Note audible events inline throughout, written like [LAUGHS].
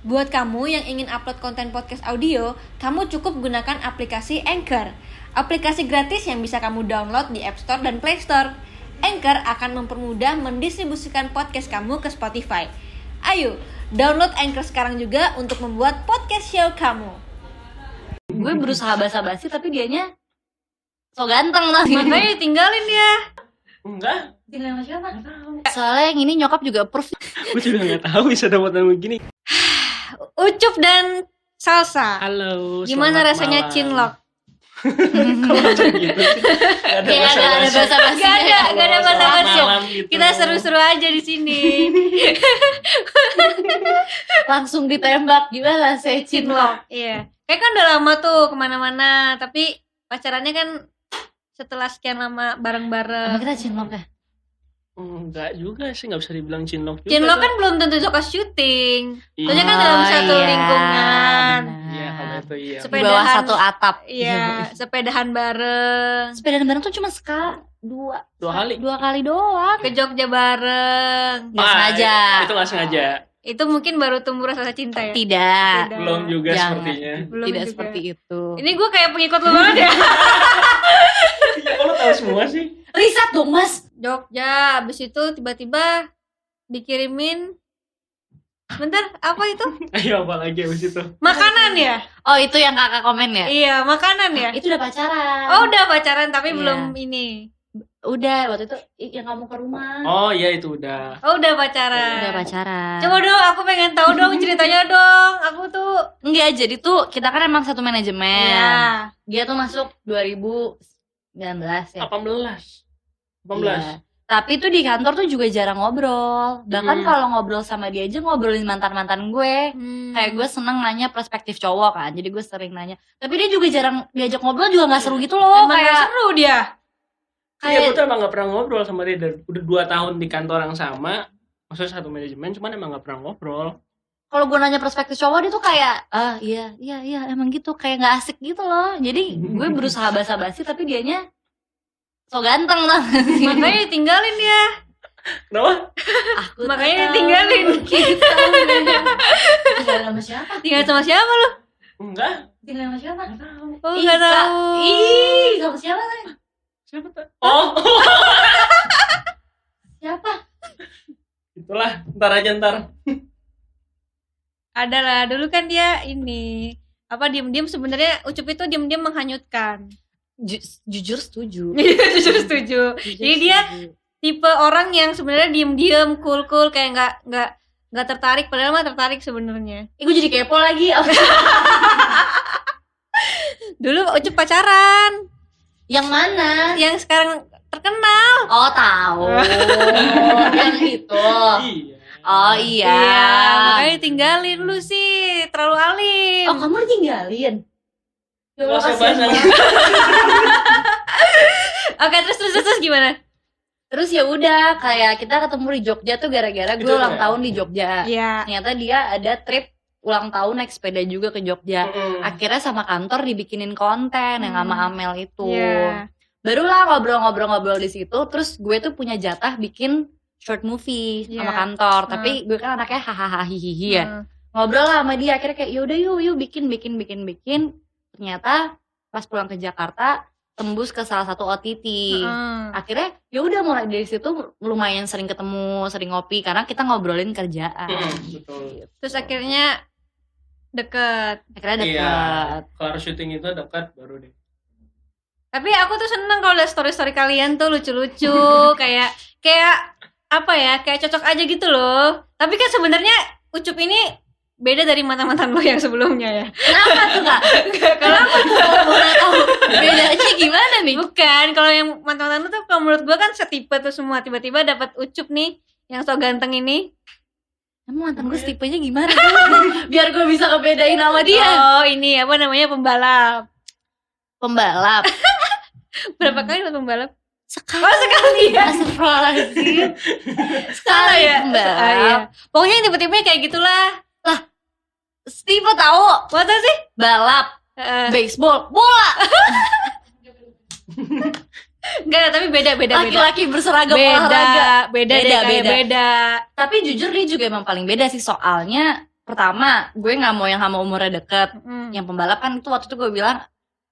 Buat kamu yang ingin upload konten podcast audio, kamu cukup gunakan aplikasi Anchor. Aplikasi gratis yang bisa kamu download di App Store dan Play Store. Anchor akan mempermudah mendistribusikan podcast kamu ke Spotify. Ayo, download Anchor sekarang juga untuk membuat podcast show kamu. gue berusaha basa-basi tapi dianya so ganteng lah Makanya ditinggalin dia. Enggak, tinggal sama siapa soalnya yang ini nyokap juga approve gue juga nggak tahu bisa dapat nama begini. [SIGHS] Ucup dan salsa. Halo. Gimana rasanya malam. cinlok? [LAUGHS] Gitu sih. Nggak ada ada basa-basi. basa-basi Gak ada, gak ada basa-basi. malam gitu. Kita seru-seru aja di sini. [LAUGHS] langsung ditembak gimana saya cinlok Iya. Kayak kan udah lama tuh ke mana-mana, tapi pacarannya kan setelah sekian lama bareng-bareng. kita cinlok ya Enggak juga sih, nggak bisa dibilang cinlok juga. Cinlok kan belum tentu suka syuting. Iya. Soalnya kan dalam satu iya, lingkungan. Iya, kalau itu iya. di Sepedahan. bawah satu atap Iya, [LAUGHS] sepedahan bareng, sepeda bareng tuh cuma sekali dua Dua kali. dua kali doang ke Jogja bareng. nggak Ah, sengaja Itu nggak sengaja. Itu mungkin baru tumbuh rasa cinta ya. tidak Tidak. Belum juga Jangan. sepertinya. Belum tidak juga. seperti itu Ini gue kayak pengikut lu banget ya. [LAUGHS] Tahu semua sih? riset dong mas Jogja, abis itu tiba-tiba dikirimin Bentar, apa itu? Ayo apa lagi abis itu? Makanan ya? oh itu yang kakak komen ya Iya, makanan ya? itu udah pacaran Oh, udah pacaran tapi Iya. belum ini. udah waktu itu yang kamu ke rumah Oh iya itu udah. Oh, udah pacaran. udah pacaran Coba dong, aku pengen tahu dong ceritanya dong. Aku tuh enggak jadi tuh kita kan emang satu manajemen Iya. dia tuh masuk 2019 ya 18. 18. Iya. Tapi tuh di kantor tuh juga jarang ngobrol. Bahkan Hmm. kalau ngobrol sama dia aja ngobrolin mantan-mantan gue. Hmm. Kayak gue seneng nanya perspektif cowok kan. Jadi gue sering nanya. Tapi dia juga jarang diajak ngobrol juga nggak seru gitu loh. Emang kayak seru dia. Iya, kayak gue tuh emang gak pernah ngobrol sama dia. Udah 2 tahun di kantor yang sama. Maksudnya satu manajemen, cuman emang gak pernah ngobrol. Kalau gue nanya perspektif cowok dia tuh kayak ah iya iya iya emang gitu kayak nggak asik gitu loh. Jadi gue berusaha basa-basi tapi dianya so ganteng lah. [LAUGHS] Makanya ditinggalin dia. Kenapa? Aku Makanya tahu ditinggalin. Kita. Tinggal sama siapa? Tinggal sama siapa lu? Enggak. Tinggal sama siapa? Oh, Ih, gak Kak. tahu. Ih, sama siapa? Lan? Siapa tuh? Oh, Siapa? [LAUGHS] itulah. Ntar aja ntar. Ada lah, dulu kan dia ini apa diem-diem sebenarnya Ucup itu diem-diem menghanyutkan. Ju- jujur setuju. [LAUGHS] Jujur setuju. Jujur Jadi dia setuju. tipe orang yang sebenarnya diem-diem, cool-cool kayak nggak nggak nggak tertarik padahal mah tertarik sebenarnya. Ih, gue jadi kepo lagi. [LAUGHS] Dulu Ucup pacaran, yang mana? yang sekarang terkenal. Oh, tahu. [LAUGHS] yang itu. Iya. Oh iya. makanya tinggalin lu sih, terlalu alim. Oh, kamu ditinggalin. Ya Allah. [LAUGHS] Oke, terus terus terus, gimana? Terus ya udah kayak kita ketemu di Jogja tuh gara-gara gue ulang ya? tahun di Jogja. Iya. Ternyata dia ada trip ulang tahun naik sepeda juga ke Jogja. Mm-mm. Akhirnya sama kantor dibikinin konten yang sama Hmm. Amel itu. Iya. barulah ngobrol-ngobrol-ngobrol di situ terus gue tuh punya jatah bikin short movie sama Iya. kantor tapi gue kan anaknya hahaha hihihi ya Hmm. ngobrol lah sama dia akhirnya kayak yaudah yuk yuk bikin bikin bikin bikin ternyata pas pulang ke Jakarta tembus ke salah satu OTT Hmm. akhirnya ya udah mulai dari situ lumayan sering ketemu sering ngopi karena kita ngobrolin kerjaan Mm, betul. Terus akhirnya deket. akhirnya deket Iya. Kalau syuting itu dekat baru deh. Tapi aku tuh seneng kalau lihat story-story kalian tuh lucu-lucu, [LAUGHS] kayak kayak apa ya, kayak cocok aja gitu loh. Tapi kan sebenarnya Ucup ini beda dari mantan-mantan lo yang sebelumnya ya. kenapa tuh kak Kalau kalau [LAUGHS] boleh tahu bedanya gimana nih bukan, kalau yang mantan-mantan lo tuh kalau menurut gua kan setipe tuh semua. Tiba-tiba dapat Ucup nih yang so ganteng ini. Emang mantan gue tipenya gimana? [LAUGHS] Biar gue bisa ngebedain sama dia. Oh, ini apa namanya pembalap. Pembalap. [LAUGHS] Berapa kali lo pembalap? Sekali. Oh, sekali ya. Astagfirullahaladzim. [LAUGHS] Sekali ya. pembalap. Ah, iya. Pokoknya yang tipe-tipe kayak gitulah. Tipe tahu Masa sih? balap, Heeh. baseball, bola. [LAUGHS] Enggak, tapi beda beda. Laki-laki berseragam Beda, olahraga. beda, Beda, beda. beda. Tapi jujur dia juga emang paling beda sih soalnya pertama gue nggak mau yang sama umurnya deket Mm. yang pembalap kan itu waktu itu gue bilang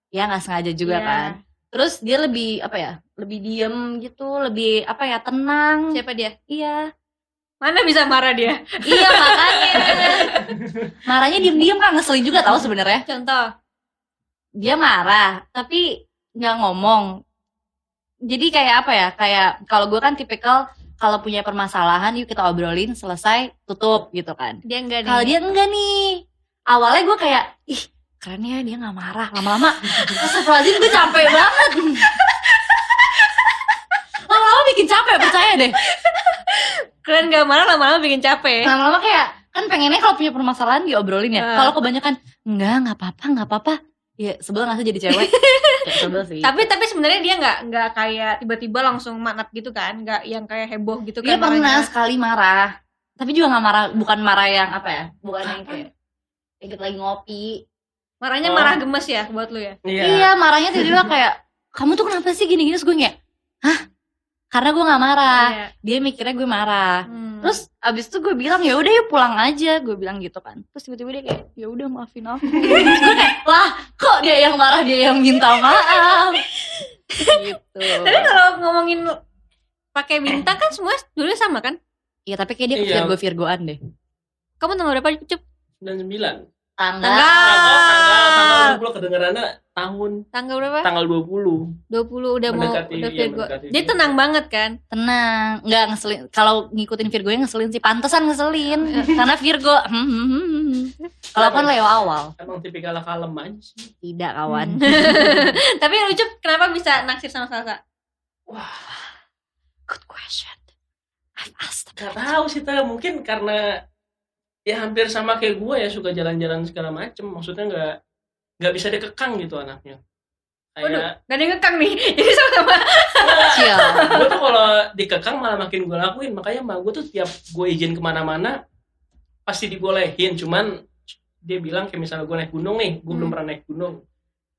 ya nggak sengaja juga Iya. kan terus dia lebih apa ya lebih diem gitu lebih apa ya tenang Siapa dia? iya Mana bisa marah dia? iya makanya marahnya diem diem kan ngeselin juga tahu sebenarnya Contoh. dia marah tapi nggak ngomong jadi kayak apa ya kayak kalau gue kan tipikal kalau punya permasalahan yuk kita obrolin selesai tutup gitu kan Dia enggak nih. kalau dia enggak nih awalnya gue kayak ih keren ya dia nggak marah lama-lama Astagfirullahaladzim gue capek banget lama-lama bikin capek percaya deh keren gak marah lama-lama bikin capek. lama-lama kayak kan pengennya kalau punya permasalahan diobrolin ya Eh. kalau kebanyakan enggak nggak apa-apa nggak apa-apa ya sebel nggak sih jadi cewek [LAUGHS] sebel sih Tapi tapi sebenarnya dia nggak nggak kayak tiba-tiba langsung manat gitu kan? Nggak yang kayak heboh gitu dia kan? pernah marahnya. sekali marah tapi juga nggak marah bukan marah yang apa ya bukan yang kayak kita lagi ngopi Marahnya Oh. marah gemes ya buat lu ya? iya, marahnya tiba-tiba kayak kamu tuh kenapa sih gini-gini terus gue kayak hah karena gue nggak marah Iya. dia mikirnya gue marah Hmm. terus abis itu gue bilang ya udah yuk pulang aja gue bilang gitu kan terus tiba-tiba dia kayak ya udah maafin aku [LAUGHS] terus gue kayak lah kok dia yang marah dia yang minta maaf gitu [LAUGHS] Tapi kalau ngomongin pakai bintang kan semua dulu sama kan? Iya tapi kayak dia Iya. Virgo Virgoan deh Kamu tanggal berapa Cup? 99 tanggal. Tanggal. tanggal tanggal 20 kedengarannya tahun. Tanggal berapa? tanggal 20 20 udah mau Mendekati, udah iya, Virgo. mendekati Dia Virgo. tenang banget kan? tenang. Nggak ngeselin. Kalau ngikutin Virgo yang ngeselin sih. Pantesan ngeselin. [LAUGHS] Karena Virgo hmm, hmm, hmm, hmm. kalau kan Leo awal. Emang tipikal kalem aja sih. Tidak kawan. [LAUGHS] Tapi lu Cup kenapa bisa naksir sama Salsa? good question. I've asked. Gak tahu sih mungkin karena ya hampir sama kayak gue ya suka jalan-jalan segala macem. Maksudnya nggak nggak bisa dikekang gitu anaknya. Waduh, kayak gak ada yang ngekang nih. [LAUGHS] Jadi sama-sama. chill gue tuh kalau dikekang malah makin gue lakuin. Makanya mah gue tuh tiap gue izin ke mana-mana pasti dibolehin. Cuman dia bilang kayak misalnya gue naik gunung nih gue belum Hmm. pernah naik gunung.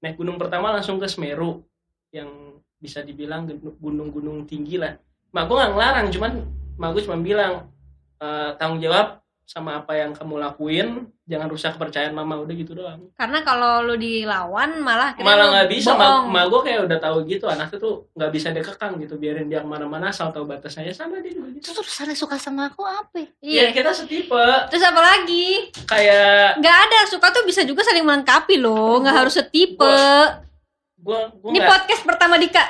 Naik gunung pertama langsung ke Semeru yang bisa dibilang gunung-gunung tinggi lah. Mak gue nggak ngelarang cuman mak gue cuma bilang "Eh, tanggung jawab sama apa yang kamu lakuin jangan rusak kepercayaan mama udah gitu doang Karena kalau lu dilawan malah malah nggak bisa bohong. mak, gue kayak udah tahu gitu anaknya tuh nggak bisa dikekang gitu biarin dia ke mana-mana asal tahu batasnya sama dia juga gitu terus urusannya suka sama aku apa ya? Iya. ya kita setipe Terus apa lagi? kayak Nggak ada, suka tuh bisa juga saling melengkapi loh, nggak harus setipe. gue gue Ini nggak podcast pertama Dika.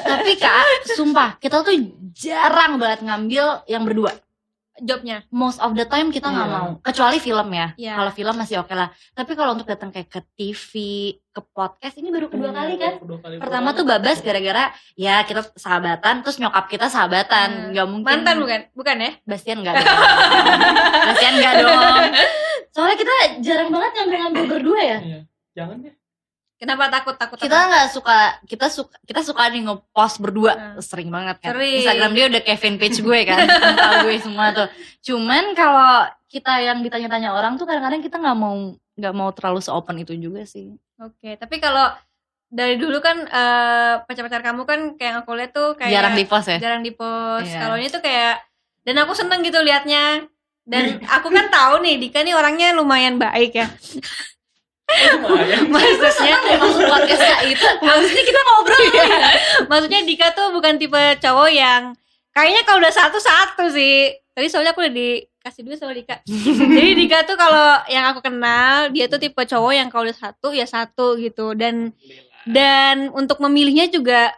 Tapi kak sumpah kita tuh jarang banget ngambil yang berdua Jobnya. most of the time kita nggak Iya. mau kecuali film ya Iya. kalau film masih oke lah tapi kalau untuk datang kayak ke TV ke podcast ini baru kedua kali kan Kedua kali pertama tuh babas gara-gara ya kita sahabatan terus nyokap kita sahabatan Hmm. nggak mungkin Mantan bukan? Bukan ya? Bastian nggak dong Bastian nggak dong [LAUGHS] soalnya kita jarang banget ngambil-ngambil berdua ya Iya. jangan deh Kenapa takut takut? kita nggak suka kita suka kita suka nih ngepost berdua Hmm. sering banget kan Sering. Instagram dia udah kayak fanpage gue kan [LAUGHS] Tahu gue semua tuh cuman kalau kita yang ditanya-tanya orang tuh kadang-kadang kita nggak mau nggak mau terlalu seopen itu juga sih Oke, tapi kalau dari dulu kan eh, pacar-pacar kamu kan kayak aku lihat tuh kayak jarang di post ya jarang di post. Iya. Kalau ini tuh kayak dan aku seneng gitu liatnya. Dan [LAUGHS] aku kan tahu nih Dika nih orangnya lumayan baik ya. Maksudnya masuk podcast kayak itu [LAUGHS] harusnya kita ngobrol Iya. Maksudnya Dika tuh bukan tipe cowok yang kayaknya kalau udah satu satu sih. Tadi soalnya aku udah dikasih dua sama Dika. [LAUGHS] Jadi Dika tuh kalau yang aku kenal dia tuh tipe cowok yang kalau udah satu ya satu gitu dan dan untuk memilihnya juga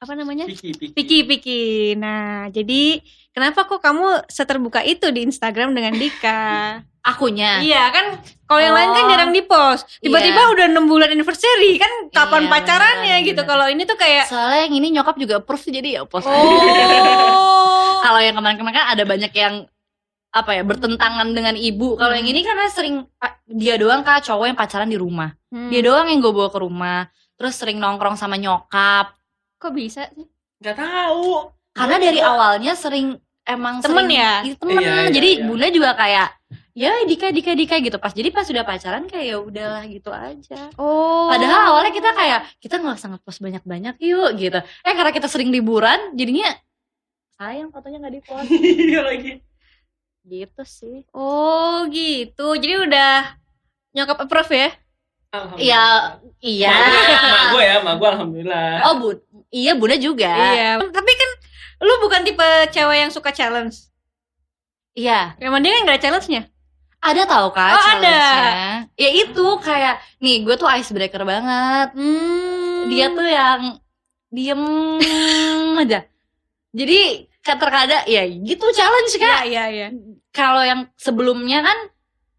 apa namanya? Piki, piki. Piki Piki. Nah, jadi kenapa kok kamu seterbuka itu di Instagram dengan Dika? [LAUGHS] akunya Iya kan, kalau yang lain kan Oh. jarang di post. Tiba-tiba Iya. udah enam bulan anniversary kan, kapan Iya, pacarannya beneran, gitu. Kalau ini tuh kayak soalnya yang ini nyokap juga approve sih, jadi ya post oh, [LAUGHS] kalau yang kemarin-kemarin kan ada banyak yang apa ya bertentangan dengan ibu kalau yang Hmm. ini karena sering dia doang kak cowok yang pacaran di rumah Hmm. dia doang yang gue bawa ke rumah terus sering nongkrong sama nyokap kok bisa sih? nggak tahu karena dari awalnya sering emang Temen sering- ya? Iya, temen Iya, iya, jadi iya. bunda juga kayak ya Dika Dika Dika gitu pas jadi pas sudah pacaran kayak ya udahlah gitu aja Oh. padahal awalnya kita kayak kita nggak usah ngepost banyak banyak yuk gitu eh karena kita sering liburan jadinya sayang fotonya nggak di post [LAUGHS] iya lagi gitu sih Oh gitu. Jadi udah nyokap approve ya? Iya, iya. Mak gue ya, mak gue alhamdulillah. oh bun iya bunda juga Iya. Tapi kan lu bukan tipe cewek yang suka challenge. iya Emang dia kan gak ada challenge-nya? ada tau kak Oh, ada. challenge-nya. ya itu kayak nih gue tuh icebreaker banget Hmm. dia tuh yang diem [LAUGHS] aja jadi terkadang ya gitu challenge Iya, kak iya, iya. kalau yang sebelumnya kan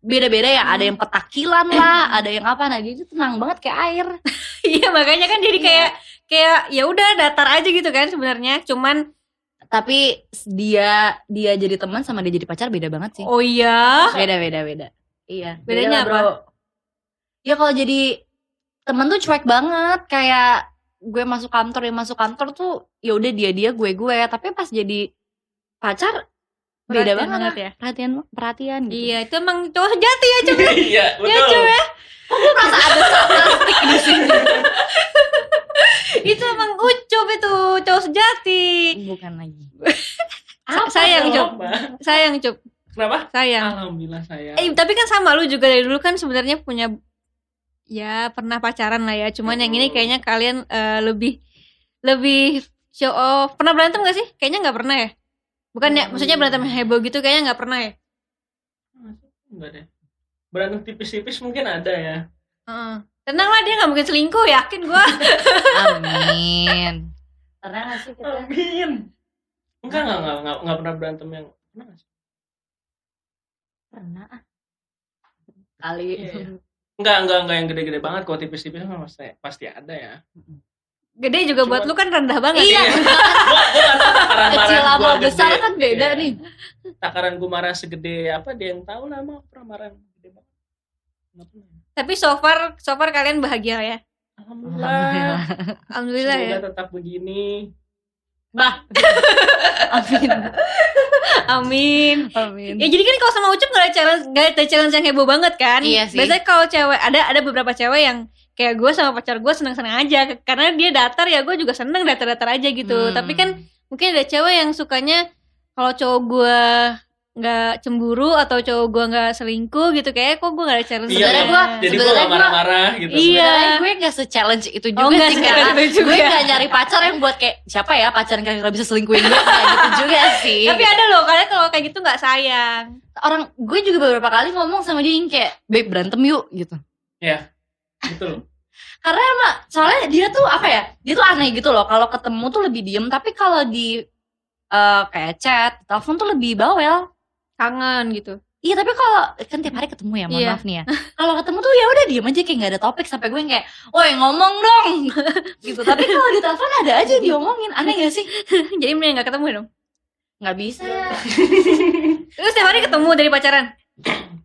beda-beda ya ada yang petakilan lah ada yang apa nah dia tuh tenang banget kayak air [LAUGHS] Iya, makanya kan jadi Iya. kayak kayak ya udah datar aja gitu kan sebenarnya. Cuman tapi dia dia jadi teman sama dia jadi pacar beda banget sih oh iya. beda beda beda iya Bedanya beda lah, bro. ya kalau jadi temen tuh cuek banget kayak gue masuk kantor dia masuk kantor tuh ya udah dia dia gue gue tapi pas jadi pacar beda Perhatian banget, ya. perhatian perhatian gitu Iya, itu emang cowok sejati ya, Cuk. [LAUGHS] Iya, Ya, betul. Cuk ya. gue merasa ada sarkastik di sini [LAUGHS] Itu emang ucup itu, cowok sejati. bukan lagi Sa- sayang, Cuk. Apa? Sayang, Cuk. Kenapa? Sayang. Alhamdulillah saya. Eh, tapi kan sama lu juga dari dulu kan sebenarnya punya ya pernah pacaran lah ya. Cuman yang ini kayaknya kalian eh, lebih lebih show off. Pernah berantem gak sih? Kayaknya nggak pernah ya. Bukan ya, maksudnya berantem heboh gitu kayaknya nggak pernah ya. Enggak deh. Berantem tipis-tipis mungkin ada ya. Heeh. Tenang lah dia nggak mungkin selingkuh, yakin gua. [LAUGHS] amin pernah gak sih kita Amin. Enggak, enggak, enggak, enggak, enggak pernah berantem yang pernah nggak sih? pernah ah. kali Iya, iya. Enggak, enggak, enggak yang gede-gede banget. Kalau tipis-tipis mah pasti, pasti ada ya. Gede juga buat Cuman- lu kan rendah banget. Iya. gua, gua takaran kecil sama besar gede. kan beda Iya. nih Takaran gua marah segede apa dia yang tahu lah pernah marah gede banget. Tapi so far so far kalian bahagia ya. Alhamdulillah. Alhamdulillah ya. Semoga tetap begini. bah [LAUGHS] amin Amin. amin Ya jadi kan kalau sama Ucup gak ada challenge gak ada challenge yang heboh banget kan? Iya sih. Biasanya kalau cewek ada ada beberapa cewek yang kayak gue sama pacar gue seneng-seneng aja karena dia datar ya gue juga seneng datar-datar aja gitu. Hmm. Tapi kan mungkin ada cewek yang sukanya kalau cowok gue nggak cemburu atau cowok gue nggak selingkuh gitu kayak kok gue gak ada challenge Iya, Sebenarnya sama- gua- Jadi Sebenarnya gak marah-marah gitu. Iya. Sebenarnya gue gak se-challenge itu juga Oh, nggak sih karena juga. gue gak nyari pacar yang buat kayak siapa ya pacar yang kira-kira bisa selingkuhin gue kayak gitu juga sih Tapi ada loh kalian kalau kayak gitu nggak sayang. orang gue juga beberapa kali ngomong sama dia yang kayak babe berantem yuk gitu Iya. Betul. Karena emang soalnya dia tuh apa ya dia tuh aneh gitu loh kalau ketemu tuh lebih diem tapi kalau di eh, kayak chat telepon tuh lebih bawel Kangen gitu. Iya tapi kalau kan tiap hari ketemu ya, mohon Iya. maaf nih ya. Kalau ketemu tuh ya udah diem aja kayak nggak ada topik sampai gue yang kayak, woi ngomong dong, [LAUGHS] gitu. Tapi kalau di telepon ada aja yang diomongin, aneh gak sih? [LAUGHS] jadi mending nggak ketemu dong. Nggak bisa. [LAUGHS] Terus setiap hari ketemu dari pacaran.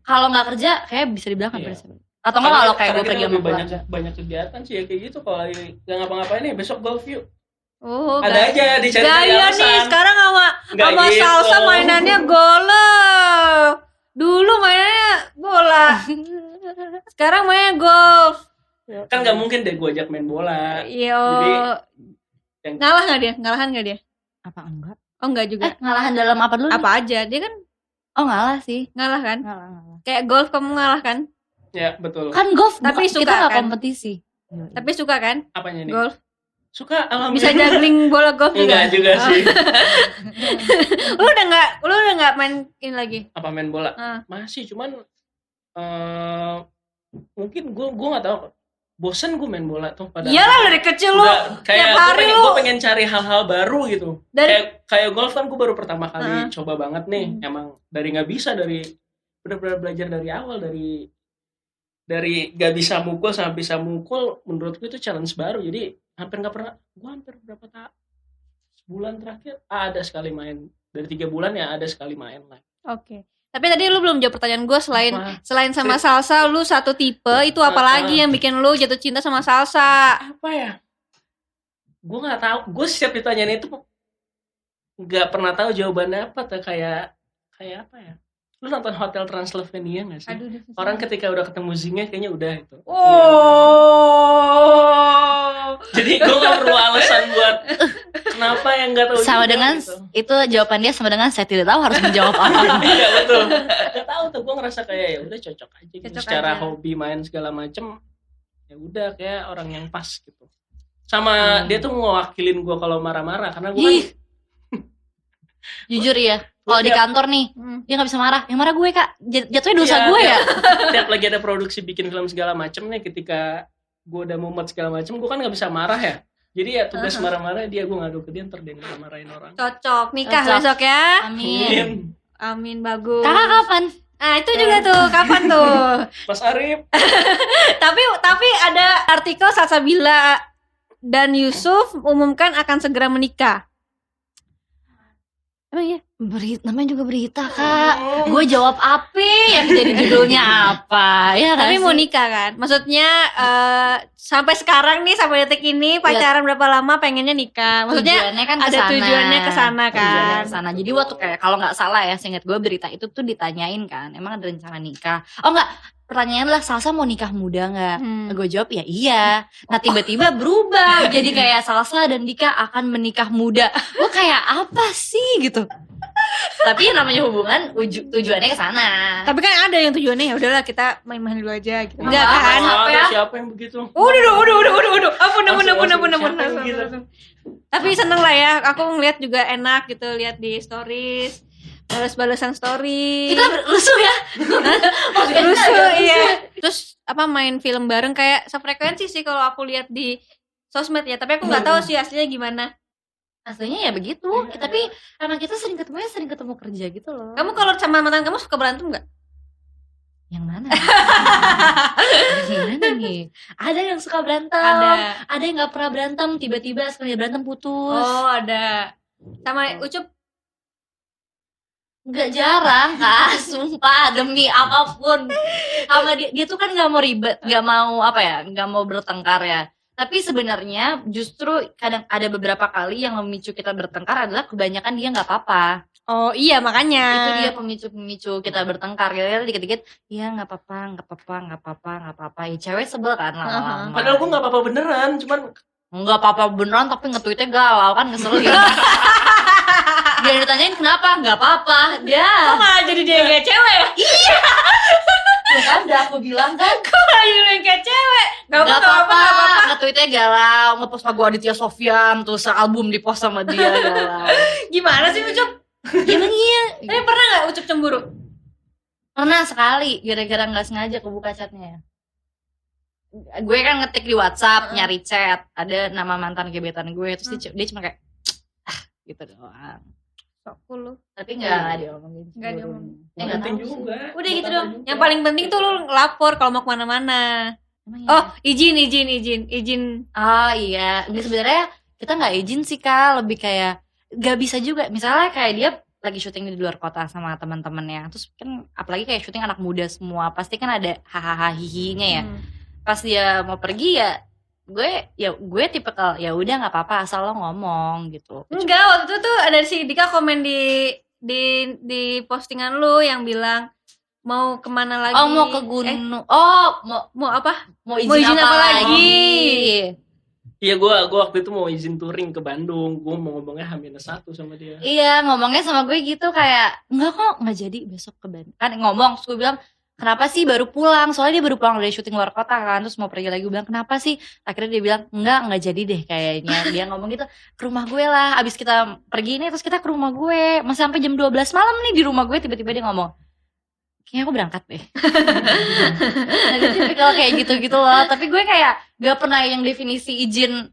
Kalau nggak kerja, kayak bisa dibilang Iya. hampir setiap hari. Atau nggak kalau kayak gue kita pergi sama lebih banyak keluarga. banyak kegiatan sih ya kayak gitu kalau lagi nggak ngapa-ngapain nih besok golf yuk. Oh, Ada gak- aja dicari Gaya nih sekarang sama Nggak sama gitu. salsa mainannya golf. Dulu mainannya bola. [LAUGHS] Sekarang mainnya golf. kan nggak mungkin deh gue ajak main bola. Iya. yang- Ngalah nggak dia? Ngalahan nggak dia? Apa enggak? Oh enggak juga. Eh ngalahan dalam apa dulu? nih? Apa aja? Dia kan Oh ngalah sih. ngalah kan? Ngalah, ngalah. Kayak golf kamu ngalah kan? Ya betul. Kan golf, Tapi suka kita nggak kan? kompetisi. Tapi suka kan? Apanya nih? Golf. Suka Bisa juggling bola golf juga. Enggak juga Oh. sih. [LAUGHS] Lu udah nggak lu udah nggak main ini lagi? Apa main bola? Ah. Masih cuman eh mungkin gue gue nggak tahu. Bosen gue main bola tuh pada. Iyalah dari kecil lu kayak tiap gue hari pengen, gue pengen cari hal-hal baru gitu. Dari kayak kayak golf kan gue baru pertama kali Heeh. coba banget nih. Hmm. Emang dari nggak bisa dari benar-benar belajar dari awal dari dari gak bisa mukul sampai bisa mukul menurut gue itu challenge baru. Jadi hampir nggak pernah gue hampir berapa tak sebulan terakhir ah, ada sekali main. Dari tiga bulan ya ada sekali main lah. Oke. Tapi tadi lu belum jawab pertanyaan gue selain Apa? selain sama salsa lu satu tipe itu apa lagi yang bikin lu jatuh cinta sama salsa? apa ya? Gue nggak tahu. Gue setiap ditanyain itu nggak pernah tahu jawabannya apa tuh. Kayak kayak apa ya lu nonton Hotel Transylvania nggak sih Aduh. orang ketika udah ketemu zingnya kayaknya udah itu Oh. jadi gue gak perlu alasan buat "Eh, kenapa yang nggak tahu sama juga, dengan gitu. itu jawaban dia sama dengan saya tidak tahu harus menjawab apa [LAUGHS] iya betul nggak tahu tuh gue ngerasa kayak ya udah cocok aja gitu. Cocok secara aja. hobi main segala macem ya udah kayak orang yang pas gitu sama Hmm. dia tuh mewakilin gue kalau marah-marah karena gue Ih. kan jujur ya kalau di kantor nih Hmm. dia nggak bisa marah yang marah gue kak Jat- jatuhnya dosa Iya, gue ya [LAUGHS] tiap lagi ada produksi bikin film segala macem nih ketika gue udah mumet segala macem gue kan nggak bisa marah ya jadi ya tugas Uh-huh. marah-marah dia gue ngadu ke dia ntar dia marahin orang Cocok nikah Cocok. besok ya. amin Amin bagus. kakak kapan Ah itu juga tuh kapan tuh? [LAUGHS] Mas Arif [LAUGHS] tapi tapi ada artikel Salsabila dan Yusuf umumkan akan segera menikah. Emang iya? berita namanya juga berita kak gue jawab apa yang jadi judulnya apa ya Tapi mau nikah kan? Maksudnya eh, sampai sekarang nih sampai detik ini pacaran berapa lama pengennya nikah? Maksudnya tujuannya kan ada ke sana. tujuannya ke sana Tujuannya kan? ke sana. Jadi waktu kayak kalau nggak salah ya, seingat gue berita itu tuh ditanyain kan, emang ada rencana nikah? Oh nggak, pertanyaan lah Salsa mau nikah muda nggak? Hmm. Gue jawab ya iya. Nah tiba-tiba berubah [LAUGHS] jadi kayak Salsa dan Dika akan menikah muda. Gue kayak apa sih gitu? Tapi yang namanya hubungan uju- tujuannya ke sana. Tapi kan ada yang tujuannya ya udahlah kita main-main dulu aja gitu. Nggak Enggak kan? Siapa, Apa ya? siapa yang begitu Udah, udah, udah, udah, udah, udah. Ampun, ampun, ampun, ampun, ampun. Tapi seneng lah ya, aku ngeliat juga enak gitu, lihat di stories, balas-balasan story. Kita rusuh ya. Rusuh, iya. Terus apa main film bareng kayak sefrekuensi sih kalau aku lihat di sosmed ya, tapi aku nggak tahu sih aslinya gimana. Aslinya ya begitu. Iya. Tapi emang kita sering ketemu ya sering ketemu kerja gitu loh. Kamu kalau sama mantan kamu suka berantem nggak? Yang mana? [LAUGHS] yang mana nih? Ada yang suka berantem. Ada. Ada yang nggak pernah berantem. Tiba-tiba sekali berantem putus. Oh, ada. Sama Ucup Nggak jarang kak. [LAUGHS] Sumpah demi apa pun. Sama dia, dia tuh kan nggak mau ribet, nggak mau apa ya, nggak mau bertengkar ya. Tapi sebenarnya justru kadang ada beberapa kali yang memicu kita bertengkar adalah kebanyakan dia nggak apa-apa. Oh iya makanya. itu dia pemicu-pemicu kita bertengkar ya dikit-dikit ya nggak apa-apa nggak apa-apa nggak apa-apa nggak apa-apa ya cewek sebel kan lama-lama padahal gue nggak apa-apa beneran cuman nggak apa-apa beneran tapi nge-tweetnya galau kan ngeselin [LAUGHS] dia ditanyain kenapa nggak apa-apa dia Kok malah jadi dia yang kayak cewek ya? [LAUGHS] ya kan udah aku bilang kan Kok malah jadi yang kayak cewek? Nggak apa apa-apa apa apa. nge-tweetnya galau ngepost lagu Aditya Sofyan terus album di post sama dia galau Gimana sih Ucup? gimana iya Tapi pernah gak Ucup cemburu? Pernah sekali, gara-gara nggak sengaja kebuka chatnya. Gue kan ngetik di WhatsApp, Heeh. nyari chat, ada nama mantan gebetan gue, terus dia, dia cuma kayak ah, gitu doang. Sok lu. Tapi nggak diomongin. Nggak diomongin. Ya, nggak nggak penting tahu sih. juga Udah gitu dong. Yang paling penting tuh lu lapor kalau mau ke mana-mana. Emang iya? Oh izin izin izin izin. Oh iya, ini sebenarnya kita nggak izin sih kak, lebih kayak nggak bisa juga. Misalnya kayak dia lagi syuting di luar kota sama teman-temannya, terus kan apalagi kayak syuting anak muda semua, pasti kan ada hahaha hihinya ya. Hmm. Pas dia mau pergi ya, gue ya gue tipe ya udah nggak apa-apa asal lo ngomong gitu. Enggak waktu itu tuh ada si Dika komen di di di postingan lu yang bilang mau ke mana lagi? Oh mau ke Eh, gunung, oh mau mau apa? mau izin, Mau izin apa, apa lagi? iya gue gue waktu itu mau izin touring ke Bandung gue mau ngomongnya hamil satu sama dia Iya ngomongnya sama gue gitu kayak enggak kok nggak jadi besok ke Bandung kan ngomong gue bilang kenapa sih baru pulang? Soalnya dia baru pulang dari syuting luar kota kan terus mau pergi lagi. Gue bilang kenapa sih? Akhirnya dia bilang enggak nggak jadi deh kayaknya. Dia ngomong gitu ke rumah gue lah. Abis kita pergi nih terus kita ke rumah gue. Masih sampai jam 12 malam nih di rumah gue tiba-tiba dia ngomong kayaknya aku berangkat deh. [LAUGHS] Nah, dia tipikal kayak gitu-gitu loh. Tapi gue kayak gak pernah yang definisi izin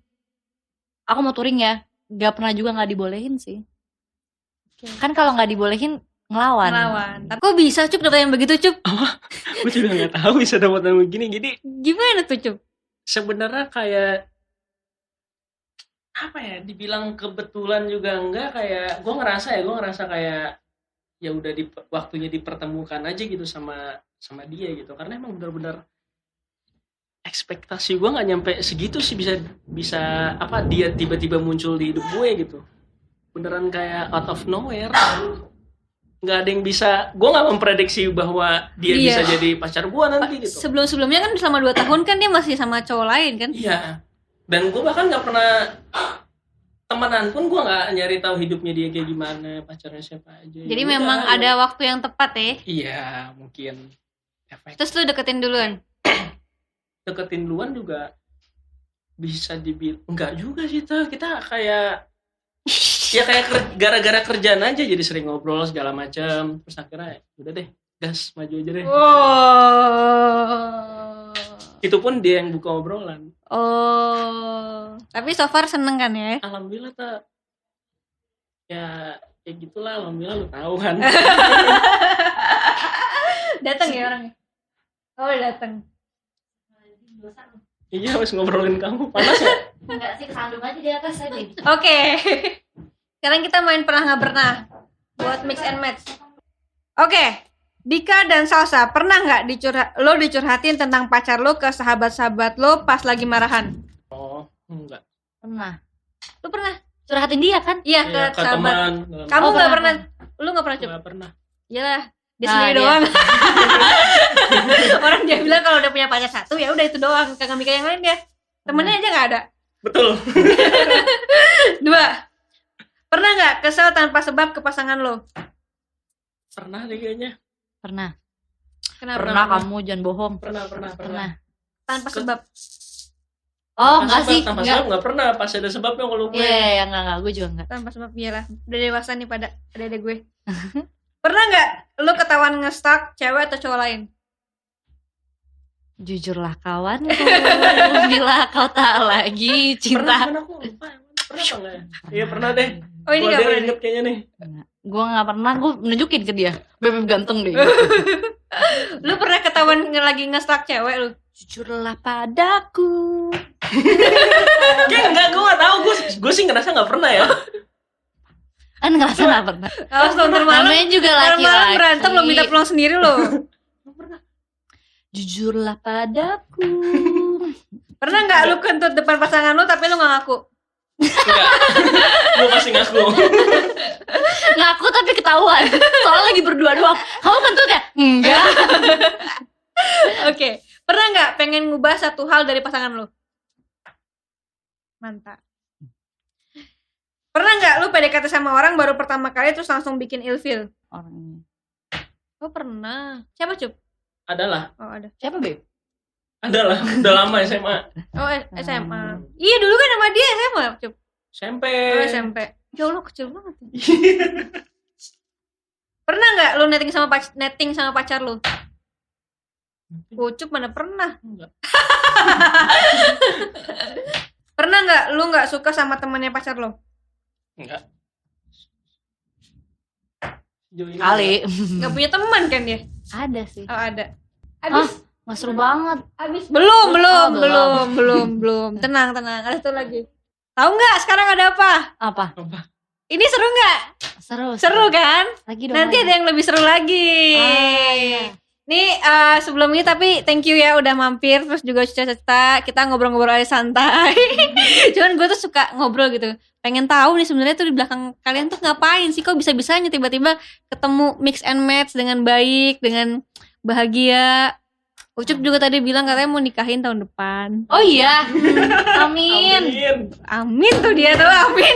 aku mau touring ya. Gak pernah juga nggak dibolehin sih. Kan kalau nggak dibolehin ngelawan Melawan. Tapi kok bisa Cup dapat yang begitu Cup? [LAUGHS] gue juga nggak tahu bisa dapat yang begini jadi Gimana tuh Cup? sebenarnya kayak apa ya dibilang kebetulan juga enggak kayak gue ngerasa ya gue ngerasa kayak ya udah di waktunya dipertemukan aja gitu sama sama dia gitu karena emang benar-benar ekspektasi gue nggak nyampe segitu sih bisa bisa apa dia tiba-tiba muncul di hidup gue gitu beneran kayak out of nowhere nggak ada yang bisa gue nggak memprediksi bahwa dia Iya. bisa jadi pacar gue nanti gitu Sebelum-sebelumnya kan selama 2 tahun kan dia masih sama cowok lain kan? Iya. Dan gue bahkan nggak pernah temenan pun gue nggak nyari tahu hidupnya dia kayak gimana pacarnya siapa aja Ya Jadi udah, memang ya. ada waktu yang tepat ya. iya mungkin efek Terus lu deketin duluan. [CLEARS THROAT] deketin duluan juga bisa dibilang enggak juga sih tuh kita kayak ya kayak ker- gara-gara kerjaan aja jadi sering ngobrol segala macam terus akhirnya udah deh gas maju aja deh Oh. itu pun dia yang buka obrolan Oh. Tapi so far seneng kan ya? alhamdulillah tak ya ya gitulah alhamdulillah lu tahu kan [LAUGHS] datang ya orangnya. Oh, datang. iya harus ngobrolin kamu panas ya Enggak sih, kesandung aja di atas aja. Oke. Sekarang kita main pernah nggak pernah buat mix and match. Oke. Dika dan Salsa, pernah nggak dicurhat lo dicurhatin tentang pacar lo ke sahabat-sahabat lo pas lagi marahan? oh enggak Pernah. Lo pernah? Curhatin dia kan? Iya, ya, ke ke sahabat. teman Kamu Oh, nggak pernah. pernah? Lu nggak pernah nggak pernah Iyalah, dia Nah, sendiri dia. doang. [LAUGHS] Orang dia bilang kalau udah punya pacar satu ya udah itu doang, kagak mikir yang lain dia. Temennya aja nggak ada. betul [LAUGHS] Dua. Pernah nggak kesel tanpa sebab ke pasangan lo? pernah deh kayaknya Pernah. Kenapa? Pernah kamu jangan bohong. pernah pernah pernah Pernah. Tanpa sebab. Oh, Tanpa enggak sebab, sih. tanpa Enggak. sebab nggak pernah pas ada sebabnya kalau gue Iya, iya, enggak, enggak, gue juga enggak. Tanpa sebab iyalah. Udah dewasa nih pada ada gue. [LAUGHS] Pernah nggak lo ketahuan ngestak cewek atau cowok lain? Jujurlah kawan, [LAUGHS] bila kau tak lagi pernah cinta. kan aku lupa pernah apa enggak ya iya pernah deh Oh ini nggak dia pernah. inget kayaknya nih Gue nggak pernah, gue nunjukin ke dia. Bebek ganteng deh. [LAUGHS] Lu pernah ketahuan lagi ngestak cewek lu? Jujurlah padaku. [LAUGHS] kayak enggak gue nggak tahu gue gue sih ngerasa nggak pernah ya Kan ngerasa nggak pernah. Kalau ntar malam, Namanya juga laki-laki. malam berantem lo minta pulang sendiri lo. Jujurlah padaku. Pernah nggak lu kentut depan pasangan lu tapi lu nggak ngaku? Enggak gue pasti ngaku Ngaku tapi ketahuan. Soalnya lagi berdua doang. Kamu kentut ya? Enggak. Oke. Pernah nggak pengen ngubah satu hal dari pasangan lu? Mantap. Pernah nggak lu PDKT sama orang baru pertama kali terus langsung bikin ilfil? Orangnya. Oh pernah. Siapa cup? adalah Oh ada. Siapa, Beb? Adalah udah lama SMA Oh SMA. Iya dulu kan sama dia SMA cup. SMP Oh SMP. Ya Allah kecil banget. ya. Pernah nggak lu netting sama pac- netting sama pacar lu? Ucup mana pernah? Enggak. [LAUGHS] Pernah nggak lu nggak suka sama temannya pacar lo? enggak Kali. Nggak punya teman kan dia? Ada sih. Oh ada. Ah, Abis, nggak seru banget. abis belum, belum, Oh, belum. belum, belum, belum. Tenang, tenang. Ada satu lagi. Tahu nggak sekarang ada apa? Apa? Ini seru nggak? Seru. Seru kan? Lagi dong. Nanti lagi. ada yang lebih seru lagi. Ah, iya. Nih eh, sebelum ini tapi thank you ya udah mampir terus juga cerita-cerita kita ngobrol-ngobrol aja santai. [LAUGHS] Cuman gue tuh suka ngobrol gitu. Pengen tahu nih sebenarnya tuh di belakang kalian tuh ngapain sih kok bisa-bisanya tiba-tiba ketemu mix and match dengan baik, dengan bahagia. Ucup juga tadi bilang katanya mau nikahin tahun depan. Oh iya. [LAUGHS] Amin. Amin. Amin tuh dia tuh amin.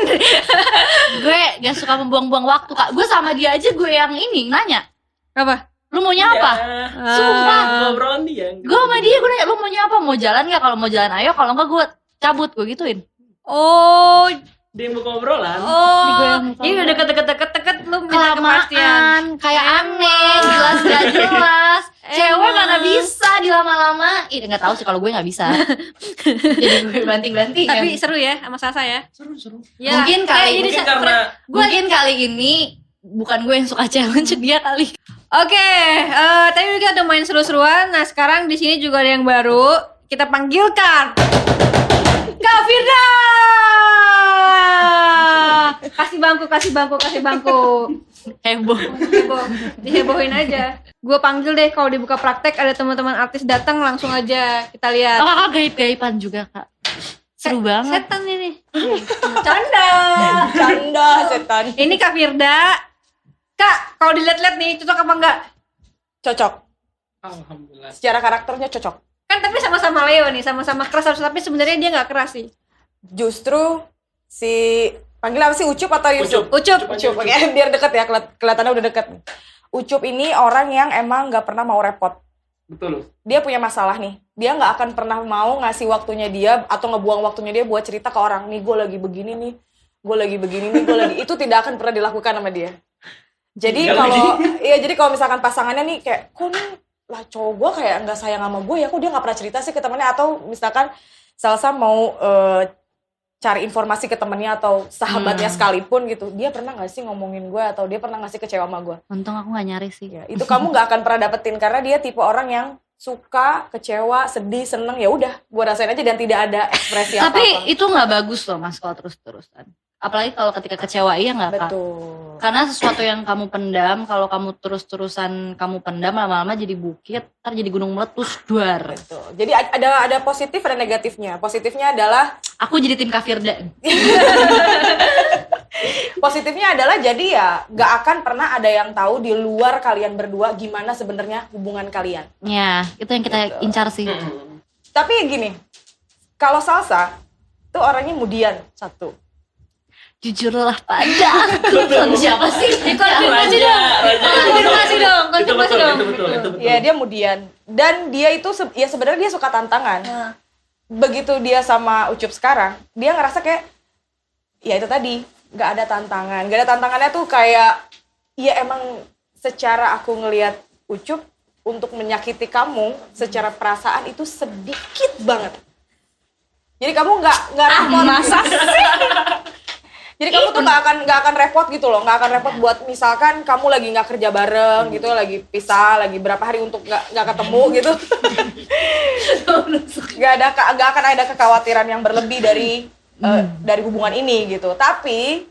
[LAUGHS] gue gak suka membuang-buang waktu kak. Gue sama dia aja gue yang ini nanya. Apa? Lu maunya apa? Ya, Sumpah. ngobrolan dia Gue sama dia gue nanya lu maunya apa? Mau jalan nggak? Kalau mau jalan ayo. Kalau enggak gue cabut gue gituin. Oh, dia yang buka obrolan Gue oh. mau tahu. udah deket-deket-deket lu minta kepastian. Kelamaan, kayak aneh, jelas gak [LAUGHS] jelas. Cewek mana bisa dilama-lamain. Nggak tahu sih kalau gue nggak bisa. [LAUGHS] Jadi gue banting-banting. Tapi seru ya sama Sasa ya. seru seru Ya, Mungkin kayak kali- mungkin karena Gua- Mungkin kali ini bukan gue yang suka challenge dia kali. Oke, eh, tadi kita udah main seru-seruan. Nah sekarang di sini juga ada yang baru. Kita panggilkan Kak Firda. Kasih bangku, kasih bangku, kasih bangku. Heboh. Heboh, dihebohin aja. Gue panggil deh kalau dibuka praktek ada teman-teman artis datang langsung aja kita lihat. Oh kakak gaib-gaiban juga kak. Seru banget. Setan ini. Canda. Canda setan. Ini Kak Firda. Kak, kalau dilihat-lihat nih cocok apa enggak? Cocok. alhamdulillah Secara karakternya cocok. Kan tapi sama-sama Leo nih, sama-sama keras harus tapi sebenarnya dia nggak keras sih. Justru si Panggil apa sih Ucup atau Yusuf? Ucup. Ucup. aja, Ucup, oke. biar deket ya, kelihatannya udah deket. Ucup ini orang yang emang nggak pernah mau repot. Betul. Dia punya masalah nih. Dia nggak akan pernah mau ngasih waktunya dia atau ngebuang waktunya dia buat cerita ke orang. Nih gue lagi begini nih, gue lagi begini nih, gue lagi [LAUGHS] itu tidak akan pernah dilakukan sama dia. Jadi kalau [LAUGHS] iya jadi kalau misalkan pasangannya nih kayak kok nih lah cowok gue kayak nggak sayang sama gue ya kok dia nggak pernah cerita sih ke temennya atau misalkan Salsa mau eh, cari informasi ke temennya atau sahabatnya Hmm. sekalipun gitu dia pernah nggak sih ngomongin gue atau dia pernah nggak sih kecewa sama gue Untung aku gak nyari sih. ya itu kamu nggak akan pernah dapetin karena dia tipe orang yang suka kecewa sedih seneng ya udah gue rasain aja dan tidak ada ekspresi apa Tapi apa itu nggak bagus loh mas kalau terus-terusan. Apalagi kalau ketika kecewa iya nggak kak? betul Karena sesuatu yang kamu pendam, kalau kamu terus-terusan kamu pendam lama-lama jadi bukit, ntar jadi gunung meletus duar. betul jadi ada ada positif ada negatifnya positifnya adalah Aku jadi tim kafirda. [LAUGHS] positifnya adalah jadi ya nggak akan pernah ada yang tahu di luar kalian berdua gimana sebenarnya hubungan kalian Ya, itu yang kita Gitu. incar sih. Mm-mm. tapi gini kalau salsa tuh orangnya mudian satu Jujurlah pada aku. Suami siapa sih? Konfirmasi Raja, dong. Konfirmasi dong. Itu Konfirmasi betul, dong. itu betul, itu betul. ya dia mudian dan dia itu se- ya sebenarnya dia suka tantangan Nah, begitu dia sama Ucup sekarang, dia ngerasa kayak ya itu tadi nggak ada tantangan, nggak ada tantangannya tuh kayak ya emang secara aku ngelihat Ucup untuk menyakiti kamu secara perasaan itu sedikit banget. Jadi kamu nggak nggak repot. masa [LAUGHS] Jadi kamu tuh nggak akan nggak akan repot gitu loh, nggak akan repot buat misalkan kamu lagi nggak kerja bareng gitu, lagi pisah, lagi berapa hari untuk nggak nggak ketemu gitu. [LAUGHS] nggak ada nggak akan ada kekhawatiran yang berlebih dari eh, dari hubungan ini gitu. Tapi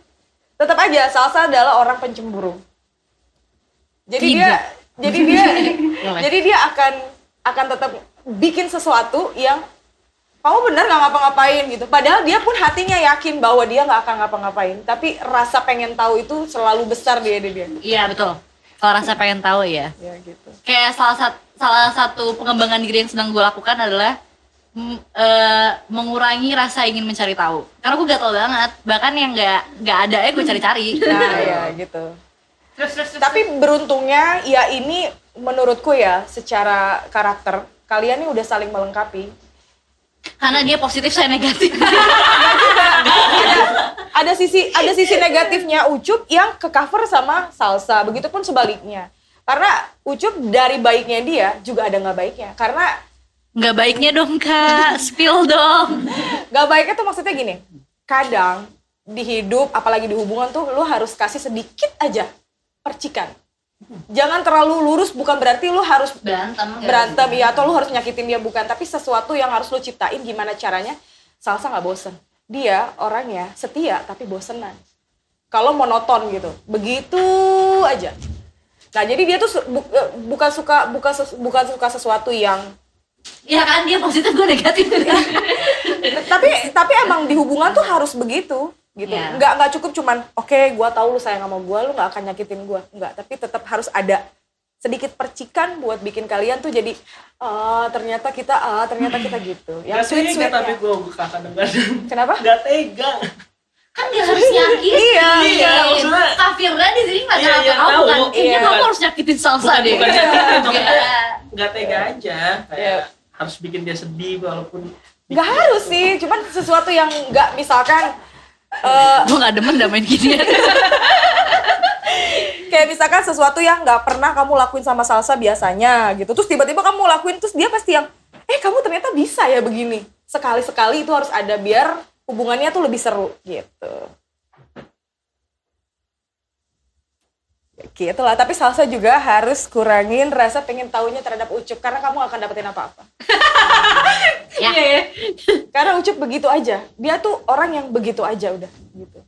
tetap aja Salsa adalah orang pencemburu. Jadi dia Tidak. jadi dia [LAUGHS] jadi dia akan akan tetap bikin sesuatu yang kamu benar nggak ngapa-ngapain gitu. Padahal dia pun hatinya yakin bahwa dia nggak akan ngapa-ngapain. Tapi rasa pengen tahu itu selalu besar di dia dia. Iya betul. Kalau rasa pengen tahu ya. Ya gitu. Kayak salah satu salah satu pengembangan diri yang sedang gue lakukan adalah mm, eh, mengurangi rasa ingin mencari tahu. Karena gue gatel banget. Bahkan yang nggak nggak ada ya gue cari-cari. [LAUGHS] Nah ya gitu. Terus terus terus. Tapi beruntungnya ya ini menurutku ya secara karakter kalian ini udah saling melengkapi. Karena dia positif saya negatif. [LAUGHS] Ada sisi ada sisi negatifnya Ucup yang ke cover sama Salsa. Begitupun sebaliknya. Karena Ucup dari baiknya dia juga ada nggak baiknya. Karena nggak baiknya dong kak, spill dong. nggak baiknya tuh maksudnya gini. Kadang di hidup apalagi di hubungan tuh lu harus kasih sedikit aja percikan. Jangan terlalu lurus bukan berarti lu harus Berantem. berantem ya atau lu harus nyakitin dia bukan. Tapi sesuatu yang harus lu ciptain gimana caranya? Salsa nggak bosen. Dia orangnya setia tapi bosenan. Kalau monoton gitu. Begitu aja. Nah jadi dia tuh bu- eh, bukan suka bukan bukan suka sesuatu yang Ya kan? Dia positif gue negatif. tapi tapi emang di hubungan tuh harus begitu gitu Iya. nggak nggak cukup cuman oke gua tahu lu sayang sama gua lu nggak akan nyakitin gua nggak tapi tetap harus ada sedikit percikan buat bikin kalian tuh jadi ah ternyata kita ah ternyata kita gitu yang Gak sweet tega tapi sweetnya gue buka kadang-kadang. kenapa Gak tega. kan dia harus nyakitin. Iya, iya, maksudnya- Kafirnya di sini nggak Iya, tahu iya, kamu tahu. kan. Kayaknya Iya. kamu harus nyakitin salsa Bukan, deh. bukan nyakitin, maksudnya Iya. Gak tega aja. Kayak Iya. harus bikin dia sedih walaupun nggak harus sih cuman sesuatu yang nggak misalkan eh, Gue gak demen dah main gini. [LAUGHS] kayak misalkan sesuatu yang nggak pernah kamu lakuin sama salsa biasanya gitu. Terus tiba-tiba kamu lakuin terus dia pasti yang eh kamu ternyata bisa ya begini. Sekali-sekali itu harus ada biar hubungannya tuh lebih seru gitu gitu lah tapi salsa juga harus kurangin rasa pengen taunya terhadap ucup karena kamu gak akan dapetin apa-apa. [LAUGHS] Ya. karena ucup begitu aja. Dia tuh orang yang begitu aja udah gitu.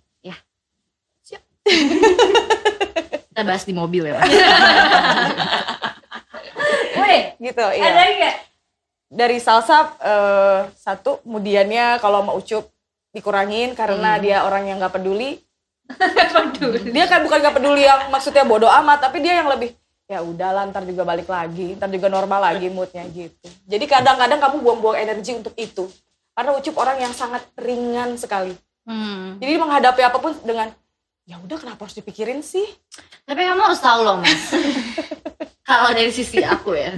[LAUGHS] Kita bahas di mobil ya. [LAUGHS] Weh, gitu ada iya lagi nggak? dari salsa eh, satu kemudiannya kalau mau ucup dikurangin karena dia orang yang nggak peduli [LAUGHS] dia kan bukan nggak peduli yang maksudnya bodoh amat tapi dia yang lebih ya udahlah ntar juga balik lagi ntar juga normal lagi moodnya gitu jadi kadang-kadang kamu buang-buang energi untuk itu karena ucup orang yang sangat ringan sekali Hmm. Jadi menghadapi apa pun dengan ya udah kenapa harus dipikirin sih? Tapi kamu harus tahu loh mas. [LAUGHS] Kalau dari sisi aku ya,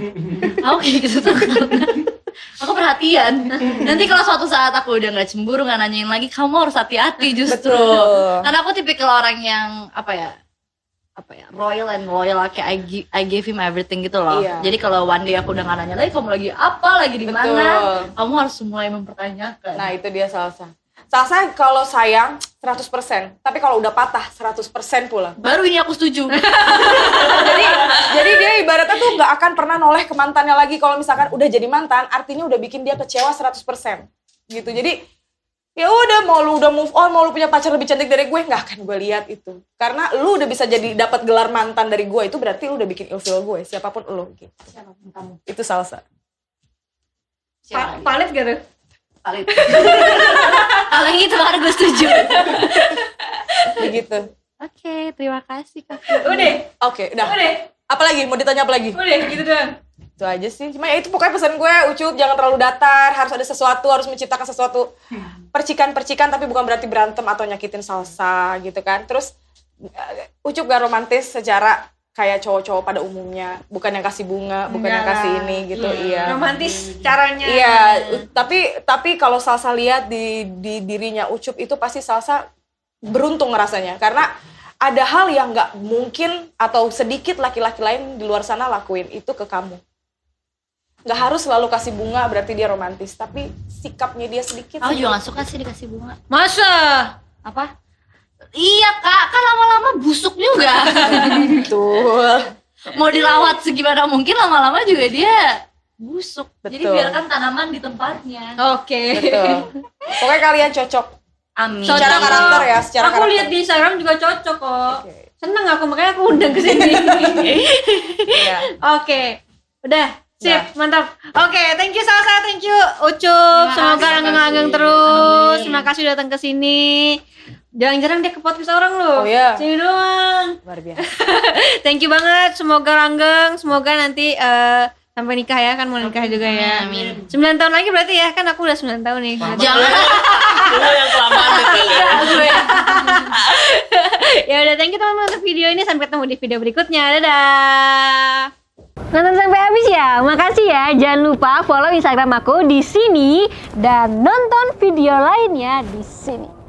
aku kayak gitu tuh karena aku perhatian. Nanti kalau suatu saat aku udah nggak cemburu nggak nanyain lagi, kamu harus hati-hati justru. Betul. Karena aku tipikal orang yang apa ya, apa ya, royal and loyal. Kayak I, gi- I gave him everything gitu loh. Iya. Jadi kalau one day aku udah nggak nanya lagi, kamu lagi apa, lagi di mana, kamu harus mulai mempertanyakan. Nah itu dia salsa. Salsa kalau sayang 100%, tapi kalau udah patah 100% pula. Baru ini aku setuju. [LAUGHS] jadi jadi dia ibaratnya tuh nggak akan pernah noleh ke mantannya lagi kalau misalkan udah jadi mantan artinya udah bikin dia kecewa 100% gitu jadi ya udah mau lu udah move on mau lu punya pacar lebih cantik dari gue nggak akan gue lihat itu karena lu udah bisa jadi dapat gelar mantan dari gue itu berarti lu udah bikin ilfil gue siapa pun lu gitu Siapa pun kamu. itu salsa Siapa lagi? Valid gak tuh? Valid. [LAUGHS] Kalau yang itu baru gue setuju. begitu. Oke, terima kasih Kak. Udah, oke udah. Udah, apalagi mau ditanya apa lagi? Udah gitu doang. itu aja sih. Cuma ya itu pokoknya pesan gue ucup jangan terlalu datar. Harus ada sesuatu harus menciptakan sesuatu. Percikan-percikan tapi bukan berarti berantem atau nyakitin salsa gitu kan. Terus eh, ucup gak romantis secara kayak cowok-cowok pada umumnya bukan yang kasih bunga bukan yang Enggak kasih lah. ini gitu iya Romantis caranya. iya tapi tapi kalau salsa lihat di di dirinya ucup itu pasti salsa beruntung rasanya karena ada hal yang nggak mungkin atau sedikit laki-laki lain di luar sana lakuin itu ke kamu nggak harus selalu kasih bunga berarti dia romantis tapi sikapnya dia sedikit Aku juga gak suka sih dikasih bunga. Masa? Apa? Iya kak, kan lama-lama busuk juga. [LAUGHS] betul Mau dirawat segimana mungkin lama-lama juga dia busuk. Jadi Betul. biarkan tanaman di tempatnya. Oke. betul pokoknya kalian cocok Amin. Cocok. secara karakter ya secara aku karakter lihat di Instagram juga cocok kok. Oke. Seneng aku makanya aku undang ke sini. [LAUGHS] Iya. Oke. Udah. Sip, mantap. Oke, thank you Salsa, thank you Ucup. Terima Semoga langgeng-langgeng terus. Amin. Terima kasih udah datang ke sini. Jarang-jarang dia ke podcast orang loh. Oh, iya. Sini doang. luar [LAUGHS] biasa Thank you banget. Semoga langgeng, semoga nanti eh, sampai nikah ya kan mau nikah juga ya. Amin. 9 tahun lagi berarti ya kan aku udah 9 tahun nih. Jangan [LAUGHS] Lu yang kelamaan deh kali ya. [LAUGHS] ya udah thank you teman-teman untuk video ini sampai ketemu di video berikutnya dadah Nonton sampai habis ya, makasih ya. Jangan lupa follow Instagram aku di sini dan nonton video lainnya di sini.